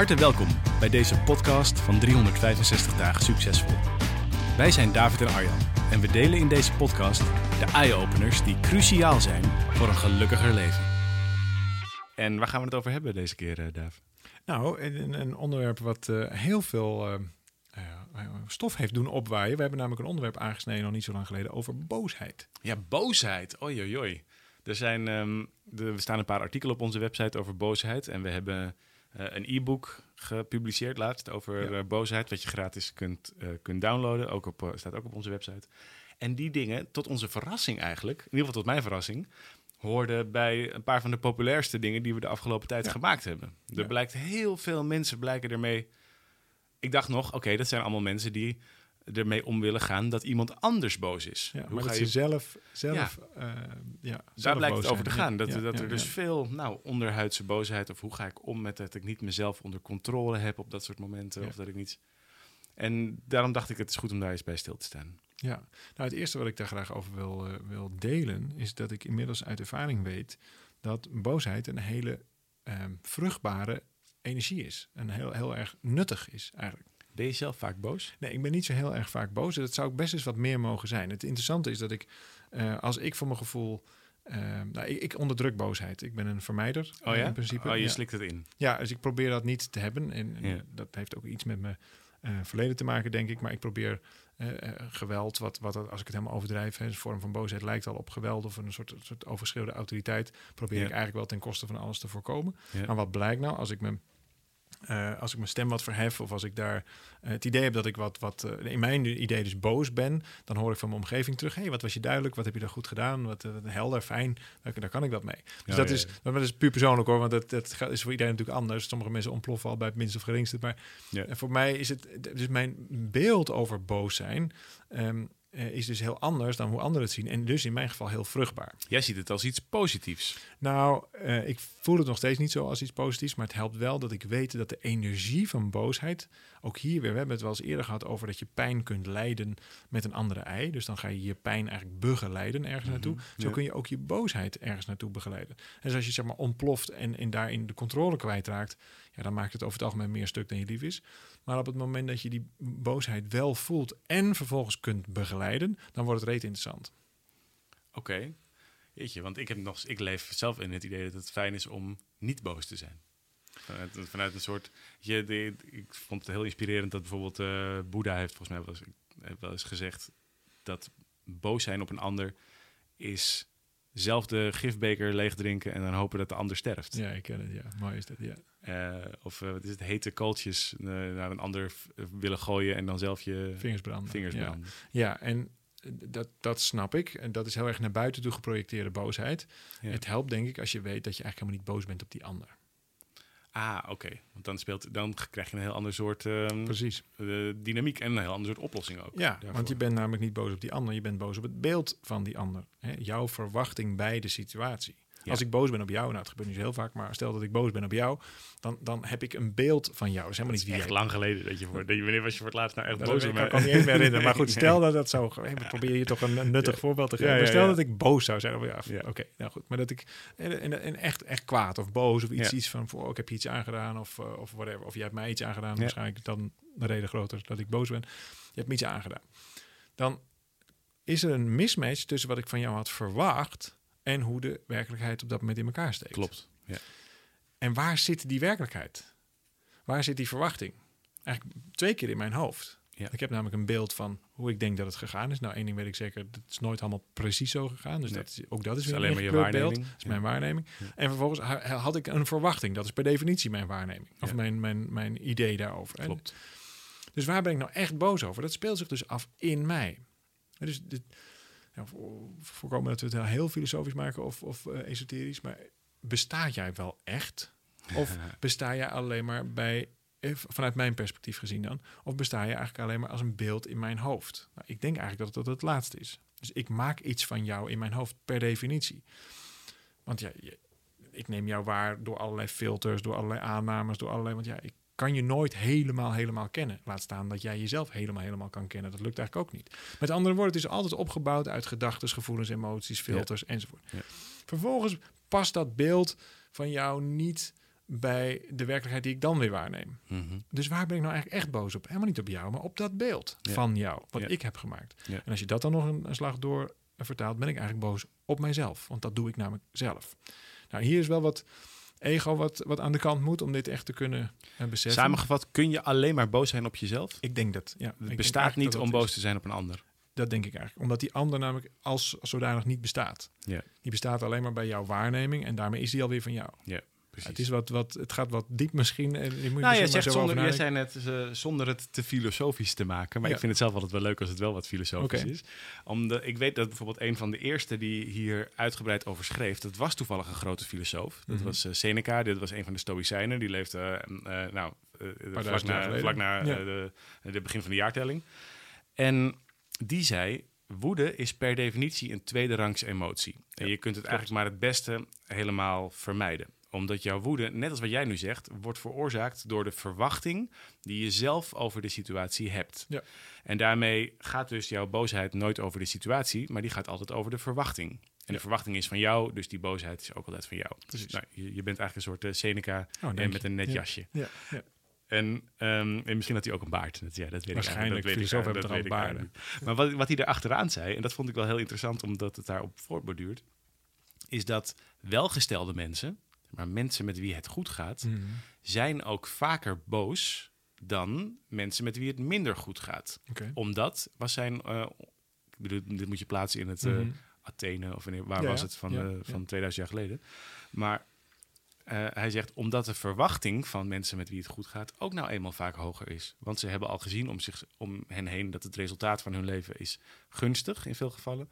Harte welkom bij deze podcast van 365 dagen succesvol. Wij zijn David en Arjan en we delen in deze podcast de eye-openers die cruciaal zijn voor een gelukkiger leven. En waar gaan we het over hebben deze keer, uh, David? Nou, een, een onderwerp wat uh, heel veel uh, stof heeft doen opwaaien. We hebben namelijk een onderwerp aangesneden nog niet zo lang geleden over boosheid. Ja, boosheid. Oei, oei, oei. Er zijn, um, de, er staan een paar artikelen op onze website over boosheid en we hebben een e-book gepubliceerd laatst over ja. boosheid, wat je gratis kunt, uh, kunt downloaden. Ook op, staat ook op onze website. En die dingen, tot onze verrassing eigenlijk, in ieder geval tot mijn verrassing, hoorden bij een paar van de populairste dingen die we de afgelopen tijd ja. gemaakt hebben. Er ja. blijkt heel veel mensen blijken ermee. Ik dacht nog, oké, okay, dat zijn allemaal mensen die ermee om willen gaan dat iemand anders boos is. Ja, maar dat je zelf, zelf, ja. Uh, ja daar zelf blijkt het over te gaan. Dat, dat er dus veel nou, onderhuidse boosheid of hoe ga ik om met dat ik niet mezelf onder controle heb op dat soort momenten of dat ik niet. En daarom dacht ik het is goed om daar eens bij stil te staan. Ja, nou het eerste wat ik daar graag over wil, uh, wil delen is dat ik inmiddels uit ervaring weet dat boosheid een hele uh, vruchtbare energie is. En heel, heel erg nuttig is eigenlijk. Ben je zelf vaak boos? Nee, ik ben niet zo heel erg vaak boos. Dat zou ook best eens wat meer mogen zijn. Het interessante is dat ik, uh, als ik voor mijn gevoel. Uh, nou, ik, ik, onderdruk boosheid. Ik ben een vermijder. Oh ja? In principe. Oh, je ja. slikt het in. Ja, dus ik probeer dat niet te hebben. En, en Ja. dat heeft ook iets met mijn uh, verleden te maken, denk ik. Maar ik probeer geweld, wat, wat als ik het helemaal overdrijf, hè, een vorm van boosheid lijkt al op geweld of een soort, soort overschreeuwde autoriteit, probeer ik eigenlijk wel ten koste van alles te voorkomen. Maar wat blijkt nou als ik me uh, als ik mijn stem wat verhef of als ik daar uh, het idee heb dat ik wat, wat uh, in mijn idee dus boos ben, dan hoor ik van mijn omgeving terug: hé, hey, wat was je duidelijk, wat heb je daar goed gedaan, wat helder, fijn, daar, daar, kan ik wat mee. Dus Ja, dat, ja, is, ja. dat is puur persoonlijk hoor, want dat, dat is voor iedereen natuurlijk anders. Sommige mensen ontploffen al bij het minste of geringste. Maar voor mij is het, dus mijn beeld over boos zijn. ehm, eh, is dus heel anders dan hoe anderen het zien. En dus in mijn geval heel vruchtbaar. Jij ziet het als iets positiefs. Nou, eh, ik voel het nog steeds niet zo als iets positiefs, maar het helpt wel dat ik weet dat de energie van boosheid, ook hier weer, we hebben het wel eens eerder gehad over dat je pijn kunt leiden met een andere ei. Dus dan ga je je pijn eigenlijk begeleiden ergens naartoe. Zo ja. kun je ook je boosheid ergens naartoe begeleiden. En dus als je zeg maar ontploft en, en daarin de controle kwijtraakt, ja, dan maakt het over het algemeen meer stuk dan je lief is. Maar op het moment dat je die boosheid wel voelt en vervolgens kunt begeleiden, dan wordt het reet interessant. Oké. Jeetje, want ik, heb nog, ik leef zelf in het idee dat het fijn is om niet boos te zijn. Vanuit, vanuit een soort. Je, ik vond het heel inspirerend dat bijvoorbeeld eh Boeddha heeft volgens mij wel eens gezegd dat boos zijn op een ander is zelf de gifbeker leeg drinken en dan hopen dat de ander sterft. Ja, ik ken het, ja. Mooi is dat, ja. Eh, of eh, wat is het, hete kooltjes eh, naar een ander willen gooien en dan zelf je Vingers branden. vingers ja. branden. Ja, en dat, dat snap ik. En dat is heel erg naar buiten toe geprojecteerde boosheid. Ja. Het helpt denk ik als je weet dat je eigenlijk helemaal niet boos bent op die ander. Ah, oké. Want dan, speelt, dan krijg je een heel ander soort ehm, Precies. eh, dynamiek en een heel ander soort oplossing ook. Ja, daarvoor. want je bent namelijk niet boos op die ander. Je bent boos op het beeld van die ander. Hè? Jouw verwachting bij de situatie. Ja. Als ik boos ben op jou, nou het gebeurt niet zo heel vaak, maar stel dat ik boos ben op jou, dan, dan heb ik een beeld van jou. Dat is helemaal niet is wie echt lang geleden dat je voor. Dat je, wanneer was je voor het laatst nou echt Dat boos op ik mij? kan niet eens meer herinneren. Maar goed, stel dat dat zo... Hey, we proberen je toch een, een nuttig voorbeeld te geven. Maar stel dat ik boos zou zijn. Ja. Oké, nou goed. Maar dat ik en, en, en echt, echt kwaad of boos of iets, iets van... Voor, oh, ik heb je iets aangedaan of, uh, of whatever. Of jij hebt mij iets aangedaan. Waarschijnlijk dan de reden groter dat ik boos ben. Je hebt me iets aangedaan. Dan is er een mismatch tussen wat ik van jou had verwacht... en hoe de werkelijkheid op dat moment in elkaar steekt. Klopt. Ja. En waar zit die werkelijkheid? Waar zit die verwachting? Eigenlijk twee keer in mijn hoofd. Ja. Ik heb namelijk een beeld van hoe ik denk dat het gegaan is. Nou, één ding weet ik zeker, het is nooit allemaal precies zo gegaan. Dus Nee. dat is, ook dat is weer alleen een maar je ingekleurd beeld. waarneming. Dat is mijn waarneming. Ja. En vervolgens ha- had ik een verwachting. Dat is per definitie mijn waarneming. Of mijn, mijn, mijn idee daarover. En Klopt. dus waar ben ik nou echt boos over? Dat speelt zich dus af in mij. Dus dit, ja, voor- voorkomen dat we het heel filosofisch maken of, of eh, esoterisch, maar bestaat jij wel echt? Of besta je alleen maar bij, eh, vanuit mijn perspectief gezien dan, of besta je eigenlijk alleen maar als een beeld in mijn hoofd? Nou, ik denk eigenlijk dat dat het laatste is. Dus ik maak iets van jou in mijn hoofd per definitie. Want ja, ik neem jou waar door allerlei filters, door allerlei aannames, door allerlei. Want ja, ik kan je nooit helemaal, helemaal kennen. Laat staan dat jij jezelf helemaal, helemaal kan kennen. Dat lukt eigenlijk ook niet. Met andere woorden, het is altijd opgebouwd uit gedachten, gevoelens, emoties, filters enzovoort. Ja. Vervolgens past dat beeld van jou niet bij de werkelijkheid die ik dan weer waarneem. Mhm. Dus waar ben ik nou eigenlijk echt boos op? Helemaal niet op jou, maar op dat beeld Ja. van jou, wat Ja. ik heb gemaakt. Ja. En als je dat dan nog een, een slag door vertaalt, ben ik eigenlijk boos op mijzelf. Want dat doe ik namelijk zelf. Nou, hier is wel wat ego wat, wat aan de kant moet om dit echt te kunnen eh, beseffen. Samengevat, kun je alleen maar boos zijn op jezelf? Ik denk dat. Ja, Het bestaat niet om boos is. te zijn op een ander. Dat denk ik eigenlijk. Omdat die ander namelijk als zodanig niet bestaat. Ja. Die bestaat alleen maar bij jouw waarneming en daarmee is die alweer van jou. Precies. Het, is wat, wat, het gaat wat diep misschien. En je moet nou, je zegt zo zonder, jij zei net eh, zonder het te filosofisch te maken. Maar Ja. ik vind het zelf altijd wel leuk als het wel wat filosofisch is. Omdat ik weet dat bijvoorbeeld een van de eerste die hier uitgebreid over schreef, dat was toevallig een grote filosoof. Dat Mhm. was eh, Seneca. Dit was een van de Stoïcijnen. Die leefde eh, eh, nou, eh, vlak na, vlak na Ja. eh, de, de begin van de jaartelling. En die zei. Woede is per definitie een tweederangs emotie. En je kunt het eigenlijk maar het beste helemaal vermijden omdat jouw woede, net als wat jij nu zegt, wordt veroorzaakt door de verwachting die je zelf over de situatie hebt. Ja. En daarmee gaat dus jouw boosheid nooit over de situatie, maar die gaat altijd over de verwachting. En de verwachting is van jou, dus die boosheid is ook altijd van jou. Precies. Nou, je, je bent eigenlijk een soort eh, Seneca Oh, en dank met een net Ja. jasje. Ja, ja. En, ehm, en misschien had hij ook een baard. Dat, ja, dat weet ik Waarschijnlijk, ik eigenlijk- hebben dat toch niet. Maar wat, wat hij er achteraan zei, en dat vond ik wel heel interessant omdat het daarop voortborduurt, is dat welgestelde mensen, maar mensen met wie het goed gaat, Mhm. zijn ook vaker boos dan mensen met wie het minder goed gaat. Oké. Omdat was zijn, eh, ik bedoel, dit moet je plaatsen in het eh, Mhm. Athene of wanneer, waar Ja, was het van, Ja, eh, ja. van 2000 jaar geleden. Maar hij zegt omdat de verwachting van mensen met wie het goed gaat ook nou eenmaal vaak hoger is. Want ze hebben al gezien om, zich, om hen heen dat het resultaat van hun leven is gunstig in veel gevallen.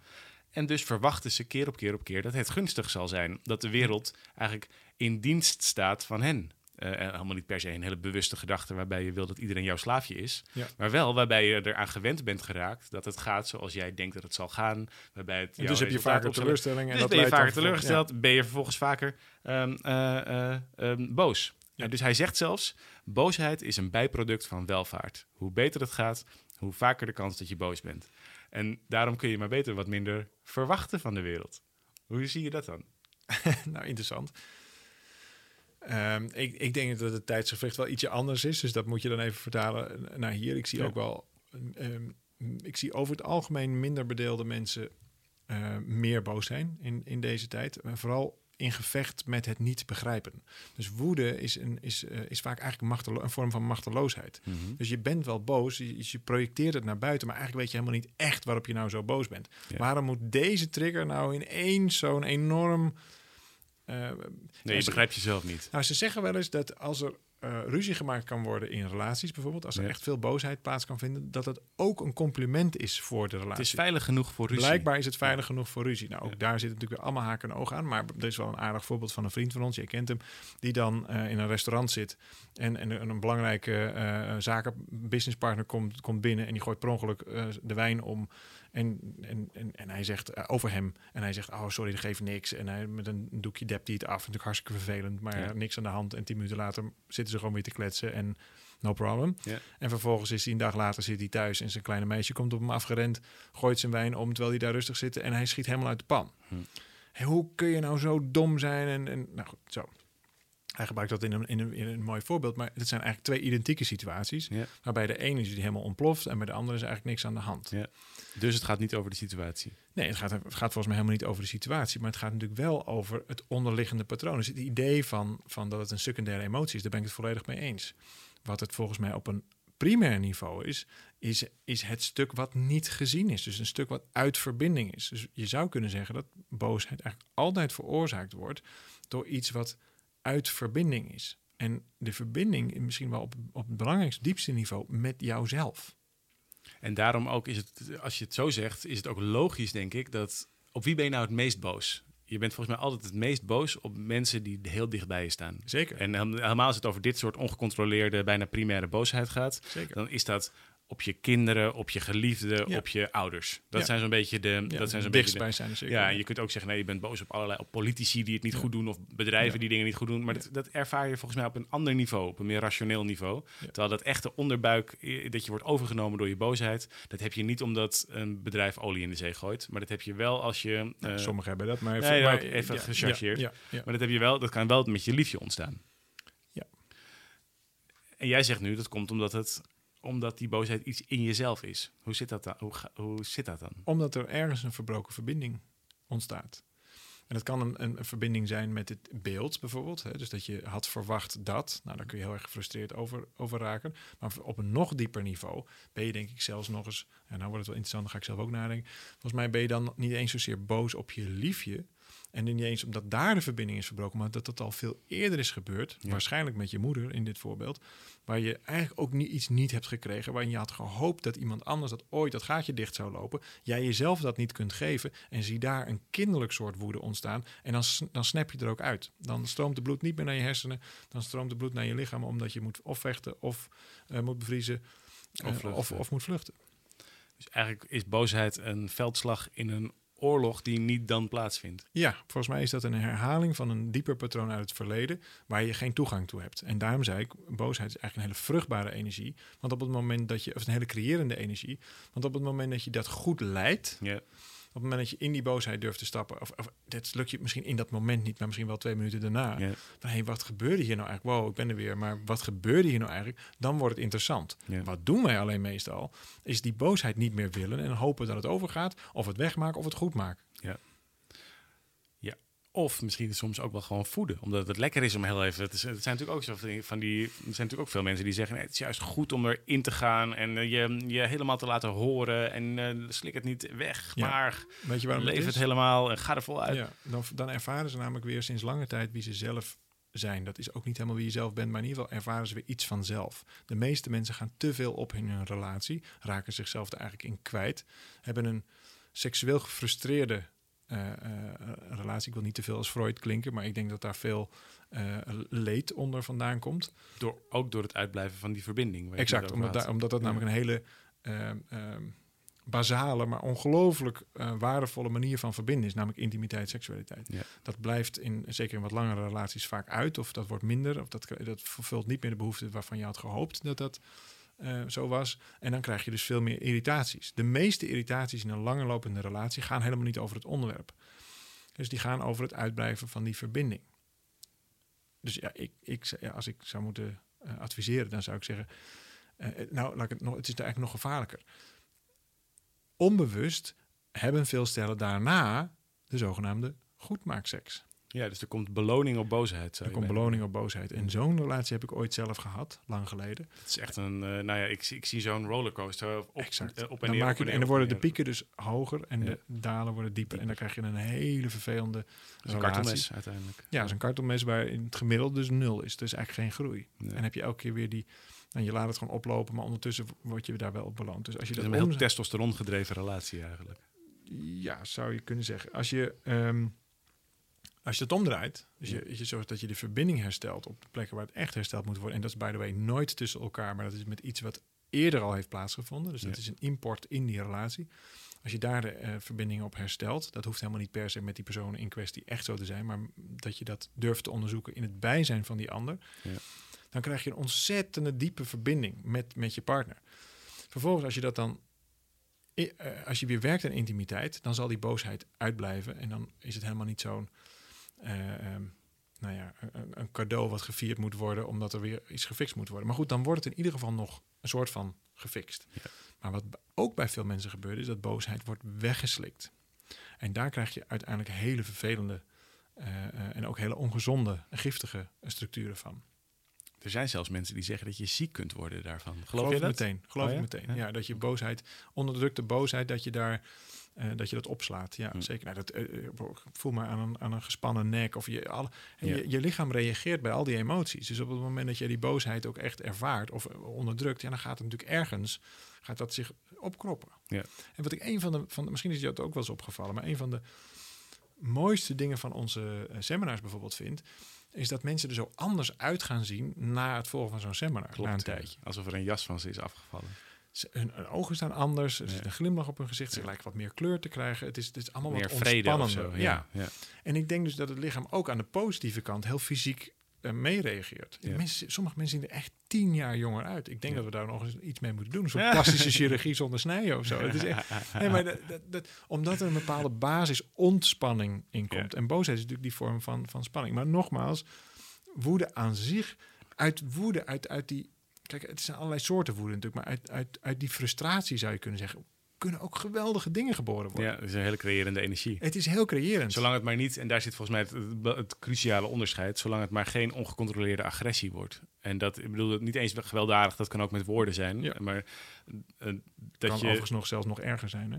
En dus verwachten ze keer op keer op keer dat het gunstig zal zijn. Dat de wereld eigenlijk in dienst staat van hen. En helemaal niet per se een hele bewuste gedachte waarbij je wil dat iedereen jouw slaafje is. Ja. Maar wel waarbij je eraan gewend bent geraakt dat het gaat zoals jij denkt dat het zal gaan. Waarbij het En dus heb je vaker op zal- teleurstelling. En dus dat ben je vaker teleurgesteld, ben je vervolgens vaker ehm, eh, eh, ehm, boos. Ja. Dus hij zegt zelfs, boosheid is een bijproduct van welvaart. Hoe beter het gaat, hoe vaker de kans dat je boos bent. En daarom kun je maar beter wat minder verwachten van de wereld. Hoe zie je dat dan? Nou, interessant. Ehm, ik, ik denk dat het tijdsgevricht wel ietsje anders is. Dus dat moet je dan even vertalen naar hier. Ik zie Ja. ook wel... ehm, ik zie over het algemeen minder bedeelde mensen eh, meer boos zijn in, in deze tijd. Vooral in gevecht met het niet begrijpen. Dus woede is, een, is, eh, is vaak eigenlijk een vorm van machteloosheid. Dus je bent wel boos, je, je projecteert het naar buiten, maar eigenlijk weet je helemaal niet echt waarop je nou zo boos bent. Ja. Waarom moet deze trigger nou ineens zo'n enorm. eh, Nee, je begrijpt jezelf niet. nou, ze zeggen wel eens dat als er eh, ruzie gemaakt kan worden in relaties, bijvoorbeeld, als er Ja. echt veel boosheid plaats kan vinden, dat het ook een compliment is voor de relatie. Het is veilig genoeg voor ruzie. Blijkbaar is het veilig genoeg voor ruzie. Nou, ook Ja. daar zitten natuurlijk weer allemaal haken en ogen aan. Maar er is wel een aardig voorbeeld van een vriend van ons, jij kent hem, die dan eh, in een restaurant zit en, en een, een belangrijke eh zaken businesspartner komt, komt binnen en die gooit per ongeluk eh, de wijn om. En, en, en, en hij zegt eh, over hem. En hij zegt, oh sorry, dat geeft niks. En hij met een doekje dept hij het af. Natuurlijk hartstikke vervelend, maar Ja. niks aan de hand. En tien minuten later zitten ze gewoon weer te kletsen en no problem. Ja. En vervolgens is hij een dag later zit hij thuis en zijn kleine meisje komt op hem afgerend, gooit zijn wijn om terwijl hij daar rustig zit en hij schiet helemaal uit de pan. Hm. Hoe kun je nou zo dom zijn? En, en nou goed, zo. Hij gebruikt dat in een, in, een, in een mooi voorbeeld, maar het zijn eigenlijk twee identieke situaties. Ja. Waarbij de ene is die helemaal ontploft en bij de andere is eigenlijk niks aan de hand. Ja. Dus het gaat niet over de situatie. Nee, het gaat, het gaat volgens mij helemaal niet over de situatie, maar het gaat natuurlijk wel over het onderliggende patroon. Dus het idee van, van dat het een secundaire emotie is, daar ben ik het volledig mee eens. Wat het volgens mij op een primair niveau is, is, is het stuk wat niet gezien is. Dus een stuk wat uit verbinding is. Dus je zou kunnen zeggen dat boosheid eigenlijk altijd veroorzaakt wordt door iets wat uit verbinding is. En de verbinding misschien wel op, op het belangrijkste, diepste niveau met jouzelf. En daarom ook is het, als je het zo zegt, is het ook logisch, denk ik, dat op wie ben je nou het meest boos? je bent volgens mij altijd het meest boos op mensen die heel dicht bij je staan. Zeker. En helemaal als het over dit soort ongecontroleerde, bijna primaire boosheid gaat, Zeker. dan is dat op je kinderen, op je geliefden, Ja. op je ouders. Dat Ja. zijn zo'n beetje de. Ja, dat zijn zo'n beetje de, zijn er zeker. ja, je kunt ook zeggen, nee, je bent boos op allerlei op politici die het niet goed doen of bedrijven die dingen niet goed doen. Maar dat, dat ervaar je volgens mij op een ander niveau, op een meer rationeel niveau. Terwijl dat echte onderbuik, dat je wordt overgenomen door je boosheid, dat heb je niet omdat een bedrijf olie in de zee gooit. Maar dat heb je wel als je. Nou, eh, Sommigen hebben dat, maar... nee, maar- ook even gechargeerd. Maar dat heb je wel, dat kan wel met je liefje ontstaan. Ja. En jij zegt nu dat komt omdat het omdat die boosheid iets in jezelf is. Hoe zit dat dan? Hoe, hoe zit dat dan? Omdat er ergens een verbroken verbinding ontstaat. En dat kan een, een, een verbinding zijn met het beeld bijvoorbeeld. Hè? Dus dat je had verwacht dat. Nou, daar kun je heel erg gefrustreerd over, over raken. Maar op een nog dieper niveau ben je denk ik zelfs nog eens... En nou wordt het wel interessant, dan ga ik zelf ook nadenken. Volgens mij ben je dan niet eens zozeer boos op je liefje... En niet eens omdat daar de verbinding is verbroken, maar dat dat al veel eerder is gebeurd. Ja. Waarschijnlijk met je moeder in dit voorbeeld. Waar je eigenlijk ook niet, iets niet hebt gekregen. Waarin je had gehoopt dat iemand anders dat ooit dat gaatje dicht zou lopen. Jij jezelf dat niet kunt geven. En zie daar een kinderlijk soort woede ontstaan. En dan, dan snap je er ook uit. Dan stroomt de bloed niet meer naar je hersenen. Dan stroomt de bloed naar je lichaam. Omdat je moet of vechten of eh, moet bevriezen. Of eh, of, of moet vluchten. Dus eigenlijk is boosheid een veldslag in een oorlog die niet dan plaatsvindt. Ja, volgens mij is dat een herhaling van een dieper patroon uit het verleden waar je geen toegang toe hebt. En daarom zei ik, boosheid is eigenlijk een hele vruchtbare energie. Want op het moment dat je, of een hele creërende energie, want op het moment dat je dat goed leidt, Ja. Het moment dat je in die boosheid durft te stappen, of, of dat lukt je misschien in dat moment niet, maar misschien wel twee minuten daarna. Van hé, hey, wat gebeurde hier nou eigenlijk? Wow, ik ben er weer, maar wat gebeurde hier nou eigenlijk? Dan wordt het interessant. Wat doen wij alleen meestal? Is die boosheid niet meer willen en hopen dat het overgaat, of het wegmaken of het goed maken. Of misschien soms ook wel gewoon voeden. Omdat het lekker is om heel even... Het, is, het zijn natuurlijk ook zo van die-. Er zijn natuurlijk ook veel mensen die zeggen... Nee, het is juist goed om erin te gaan en eh, je, je helemaal te laten horen. En eh, slik het niet weg, Ja. maar Weet je waarom leef het is? helemaal en ga er voluit. Ja, dan, dan ervaren ze namelijk weer sinds lange tijd wie ze zelf zijn. Dat is ook niet helemaal wie je zelf bent, maar in ieder geval ervaren ze weer iets vanzelf. De meeste mensen gaan te veel op in hun relatie, raken zichzelf er eigenlijk in kwijt, hebben een seksueel gefrustreerde relatie. Ik wil niet te veel als Freud klinken, maar ik denk dat daar veel eh, leed onder vandaan komt. Door, ook door het uitblijven van die verbinding. Exact, omdat, daar- omdat dat Ja. namelijk een hele ehm, basale, maar ongelooflijk eh, waardevolle manier van verbinden is, namelijk intimiteit, seksualiteit. Ja. Dat blijft in, zeker in wat langere relaties vaak uit, of dat wordt minder, of dat, dat vervult niet meer de behoefte waarvan je had gehoopt dat dat eh, zo was. En dan krijg je dus veel meer irritaties. De meeste irritaties in een langerlopende relatie gaan helemaal niet over het onderwerp. Dus die gaan over het uitblijven van die verbinding. Dus ja, ik, ik, als ik zou moeten eh, adviseren, dan zou ik zeggen, eh, nou, laat ik het, nog, het is eigenlijk nog gevaarlijker. Onbewust hebben veel stellen daarna de zogenaamde goedmaakseks. Ja, dus er komt beloning op boosheid. Er komt beloning op boosheid. En zo'n relatie heb ik ooit zelf gehad, lang geleden. Het is echt een, eh, nou ja, ik, zie- ik zie zo'n rollercoaster op, Exact. eh, op en Dan neer. maak je, en dan worden de pieken dus hoger en Ja. de dalen worden dieper. En dan krijg je een hele vervelende Dat is een kartelmes uiteindelijk. Ja, zo'n kartelmes waar in het gemiddelde dus nul is. Dus eigenlijk geen groei. Ja. En heb je elke keer weer die... En je laat het gewoon oplopen, maar ondertussen word je daar wel op beloond. Dus als je Het is dat een heel testosteron gedreven relatie eigenlijk. Ja, zou je kunnen zeggen. Als je, ehm, als je het omdraait, dus je, je zorgt dat je de verbinding herstelt op de plekken waar het echt hersteld moet worden. En dat is by the way nooit tussen elkaar, maar dat is met iets wat eerder al heeft plaatsgevonden. Dus dat Ja. is een import in die relatie. Als je daar de eh, verbinding op herstelt, dat hoeft helemaal niet per se met die persoon in kwestie echt zo te zijn, maar dat je dat durft te onderzoeken in het bijzijn van die ander, Ja. dan krijg je een ontzettende diepe verbinding met, met je partner. Vervolgens, als je dat dan eh, als je weer werkt aan intimiteit, dan zal die boosheid uitblijven. En dan is het helemaal niet zo'n eh, ehm, nou ja, een, een cadeau wat gevierd moet worden, omdat er weer iets gefixt moet worden. Maar goed, dan wordt het in ieder geval nog een soort van gefixt. Ja. Maar wat ook bij veel mensen gebeurt, is dat boosheid wordt weggeslikt. En daar krijg je uiteindelijk hele vervelende eh, eh, en ook hele ongezonde, giftige structuren van. Er zijn zelfs mensen die zeggen dat je ziek kunt worden daarvan. Geloof, Geloof je dat? meteen. Geloof Oh ik ja? meteen. Ja. Ja. dat je boosheid, onderdrukte boosheid, dat je daar eh, dat je dat opslaat. Ja, zeker. Nou, dat, eh, eh, voel maar aan een, aan een gespannen nek. Of je, je, je lichaam reageert bij al die emoties. Dus op het moment dat je die boosheid ook echt ervaart of onderdrukt, ja, dan gaat het natuurlijk ergens gaat dat zich opkroppen. Ja. En wat ik een van de, van de, misschien is je dat ook wel eens opgevallen, maar een van de mooiste dingen van onze seminars bijvoorbeeld vind, is dat mensen er zo anders uit gaan zien na het volgen van zo'n seminar. na een tijdje. Alsof er een jas van ze is afgevallen. Hun, hun ogen staan anders, er zit een glimlach op hun gezicht, ze lijken wat meer kleur te krijgen. Het is, het is allemaal Meer wat ontspannender. zo. ja. En ik denk dus dat het lichaam ook aan de positieve kant heel fysiek eh, meereageert. Ja. Mensen, sommige mensen zien er echt tien jaar jonger uit. Ik denk Ja. dat we daar nog eens iets mee moeten doen. Ja. plastische chirurgie zonder snijden of zo. Het is echt, nee, maar dat, dat, dat- omdat er een bepaalde basis ontspanning in komt. En boosheid is natuurlijk die vorm van, van spanning. Maar nogmaals, woede aan zich, uit woede, uit, uit die... Kijk, het zijn allerlei soorten woede natuurlijk. Maar uit, uit, uit die frustratie zou je kunnen zeggen... kunnen ook geweldige dingen geboren worden. Ja, het is een hele creërende energie. Het is heel creërend. Zolang het maar niet, en daar zit volgens mij het, cruciale onderscheid, zolang het maar geen ongecontroleerde agressie wordt. En dat, ik bedoel, niet eens gewelddadig, dat kan ook met woorden zijn. Ja. Maar eh, dat kan je. overigens nog zelfs nog erger zijn. Hè?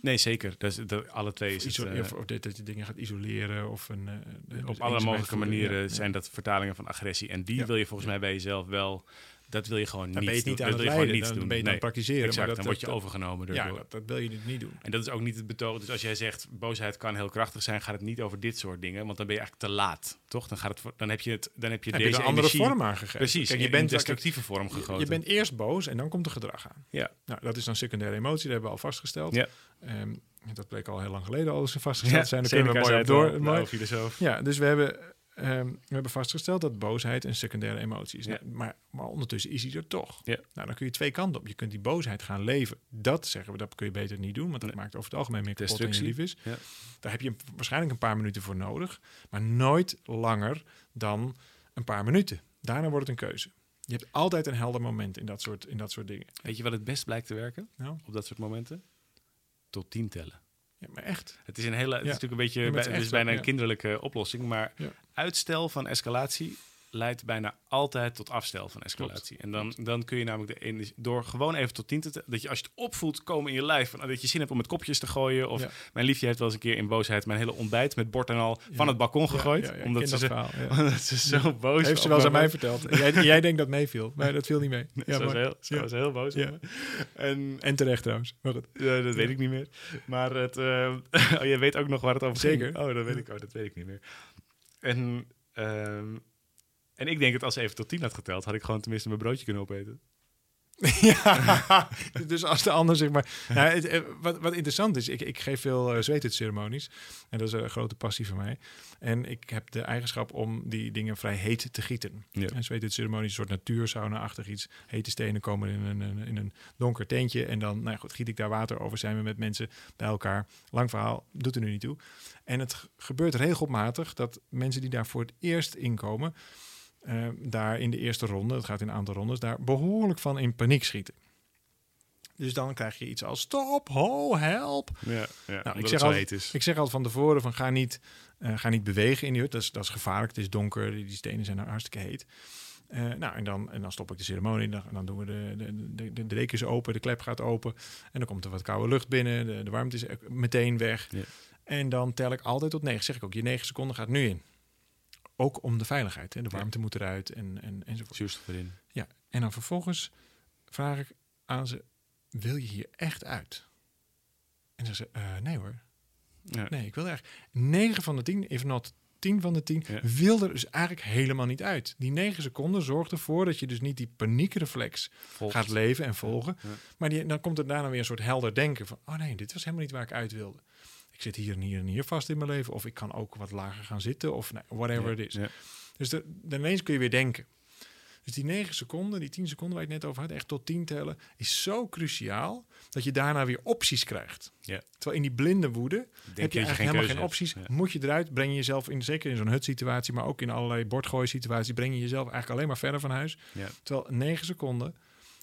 Nee, zeker. Dat is, dat, alle twee Of, is het, eh, of, of dit, dat je dingen gaat isoleren. Of een, eh, op alle mogelijke manieren Ja, zijn dat vertalingen van agressie. En die wil je volgens mij bij jezelf wel. Dat wil je gewoon Dan niet. ben je niet aan dat het wil je gewoon leiden. niet Dan doen. ben je aan praktiseren. exact, maar dat, dan word je dat- overgenomen Ja, daardoor. dat, dat wil je niet doen. En dat is ook niet het betoog. Dus als jij zegt boosheid kan heel krachtig zijn, gaat het niet over dit soort dingen. Want dan ben je eigenlijk te laat. Toch? Dan, gaat het, voor- dan heb je, het, dan heb je Heb je deze een andere energie, vorm aangegeven. Precies, Kijk, je bent, destructieve vorm gegoten. je bent eerst boos en dan komt er gedrag aan. Ja. Nou, dat is dan secundaire emotie, dat hebben we al vastgesteld. Ja. Ehm, dat bleek al heel lang geleden al eens vastgesteld te zijn. Daar kunnen we mooi op door. al, Mooi. nou, filosoof. Ja, dus we hebben, ehm, we hebben vastgesteld dat boosheid een secundaire emotie is. Ja. Nou, maar, maar ondertussen is hij er toch. Ja. Nou, dan kun je twee kanten op. Je kunt die boosheid gaan leven. Dat zeggen we, dat kun je beter niet doen, want dat Nee. maakt over het algemeen meer kapot dan je Destructie. lief is. Ja. Daar heb je waarschijnlijk een paar minuten voor nodig, maar nooit langer dan een paar minuten. Daarna wordt het een keuze. Je hebt altijd een helder moment in dat soort, in dat soort dingen. Weet je wat het best blijkt te werken Nou, op dat soort momenten? Tot tien tellen. Ja, maar echt. Het is een hele, het is natuurlijk een beetje, het is bij- het is echt zo, bijna een kinderlijke oplossing, maar uitstel van escalatie leidt bijna altijd tot afstel van escalatie. En dan, dan kun je namelijk de energie, door gewoon even tot tien te dat je als je het opvoelt komen in je lijf, van, dat je zin hebt om met kopjes te gooien. Of Ja. mijn liefje heeft wel eens een keer in boosheid mijn hele ontbijt met bord en al van het balkon gegooid. Omdat, ze verhaal, omdat ze zo boos Heeft ze wel eens aan mij verteld. Jij, jij denkt dat meeviel, maar dat viel niet mee. Ja, Ja, ze was heel, ze was heel boos. En En terecht trouwens. Maar goed. Ja, dat weet ik niet meer. Maar het, eh, oh, je weet ook nog waar het over Zeker. ging. Oh, dat weet ik. Oh, dat weet ik niet meer. En, ehm, en ik denk dat als ze even tot tien had geteld, had ik gewoon tenminste mijn broodje kunnen opeten. ja, dus als de ander zeg maar... Nou, het, eh, wat, wat interessant is, ik, ik geef veel uh, ceremonies En dat is een grote passie van mij. En ik heb de eigenschap om die dingen vrij heet te gieten. Ja. En is een soort natuursauna-achtig iets. Hete stenen komen in een, in een donker tentje. En dan nou goed, giet ik daar water over. Zijn we met mensen bij elkaar. Lang verhaal, doet er nu niet toe. En het gebeurt regelmatig dat mensen die daar voor het eerst inkomen... Uh, daar in de eerste ronde, het gaat in een aantal rondes, daar behoorlijk van in paniek schieten. Dus dan krijg je iets als stop, ho, help. Ja, ja nou, ik, zeg altijd, ik zeg altijd van tevoren van ga niet, uh, ga niet bewegen in die hut. Dat is, dat is gevaarlijk, het is donker, die stenen zijn hartstikke heet. Uh, nou, en dan, en dan stop ik de ceremonie. En dan, dan doen we de, de, de, de, de dekens open, de klep gaat open. En dan komt er wat koude lucht binnen. De, de warmte is meteen weg. Ja. En dan tel ik altijd tot negen. Zeg ik ook, je negen seconden gaat nu in. Ook om de veiligheid. Hè? De warmte ja. moet eruit en, en, enzovoort. Zuurstof erin. Ja, en dan vervolgens vraag ik aan ze, wil je hier echt uit? En ze zeggen, uh, nee hoor. Ja. Nee, ik wil er echt. 9 van de 10, if not 10 van de 10, ja. wil er dus eigenlijk helemaal niet uit. Die 9 seconden zorgt ervoor dat je dus niet die paniekreflex Volgt. gaat leven en volgen. Maar die, dan komt er daarna weer een soort helder denken van, oh nee, dit was helemaal niet waar ik uit wilde. Ik zit hier en hier en hier vast in mijn leven. Of ik kan ook wat lager gaan zitten. Of nee, whatever het is. Dus de, dan ineens kun je weer denken. Dus die 9 seconden, die 10 seconden waar ik het net over had, echt tot 10 tellen, is zo cruciaal dat je daarna weer opties krijgt. Ja. Terwijl in die blinde woede Denk heb je, je eigenlijk helemaal geen opties. Ja. Moet je eruit, breng je jezelf in, zeker in zo'n hutsituatie, maar ook in allerlei bordgooisituaties, breng je jezelf eigenlijk alleen maar verder van huis. Ja. Terwijl 9 seconden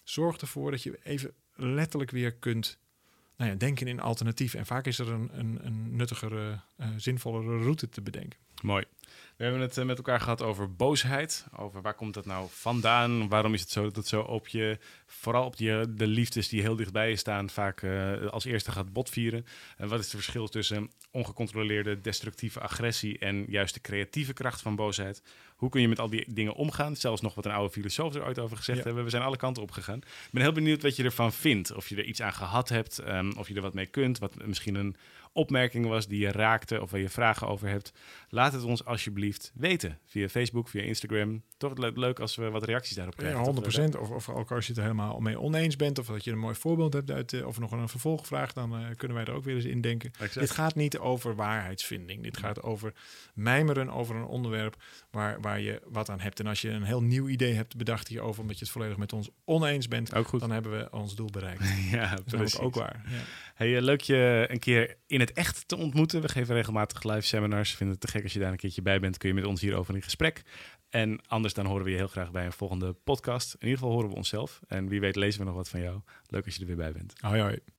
zorgt ervoor dat je even letterlijk weer kunt nou ja, denken in alternatieven. En vaak is er een, een, een nuttigere, uh, zinvollere route te bedenken. Mooi. We hebben het eh, met elkaar gehad over boosheid. Over waar komt dat nou vandaan? Waarom is het zo dat het zo op je, vooral op die, de liefdes die heel dichtbij je staan, vaak eh, als eerste gaat botvieren? En wat is het verschil tussen ongecontroleerde destructieve agressie en juist de creatieve kracht van boosheid? Hoe kun je met al die dingen omgaan? Zelfs nog wat een oude filosoof er ooit over gezegd Ja. hebben. We zijn alle kanten op gegaan. Ik ben heel benieuwd wat je ervan vindt. Of je er iets aan gehad hebt, ehm, of je er wat mee kunt. Wat misschien een opmerking was die je raakte of waar je vragen over hebt. Laat het ons alsjeblieft weten. Via Facebook, via Instagram. Toch le- leuk als we wat reacties daarop Ja, krijgen. 100 Toch? Of, of ook als je het er helemaal mee oneens bent, of dat je een mooi voorbeeld hebt uit, eh, of nog een vervolgvraag, dan eh, kunnen wij er ook weer eens in denken. Exact. Dit gaat niet over waarheidsvinding. Dit gaat over mijmeren over een onderwerp waar, waar je wat aan hebt. En als je een heel nieuw idee hebt bedacht hierover, omdat je het volledig met ons oneens bent, Ook goed. dan hebben we ons doel bereikt. Dat ja, is namelijk precies. ook waar. Ja. Hey, eh, leuk je een keer in het echt te ontmoeten. We geven regelmatig live seminars. Vinden het te gek als je daar een keertje bij bent. Kun je met ons hierover in gesprek. En anders dan horen we je heel graag bij een volgende podcast. In ieder geval horen we onszelf. En wie weet lezen we nog wat van jou. Leuk als je er weer bij bent. Hoi hoi.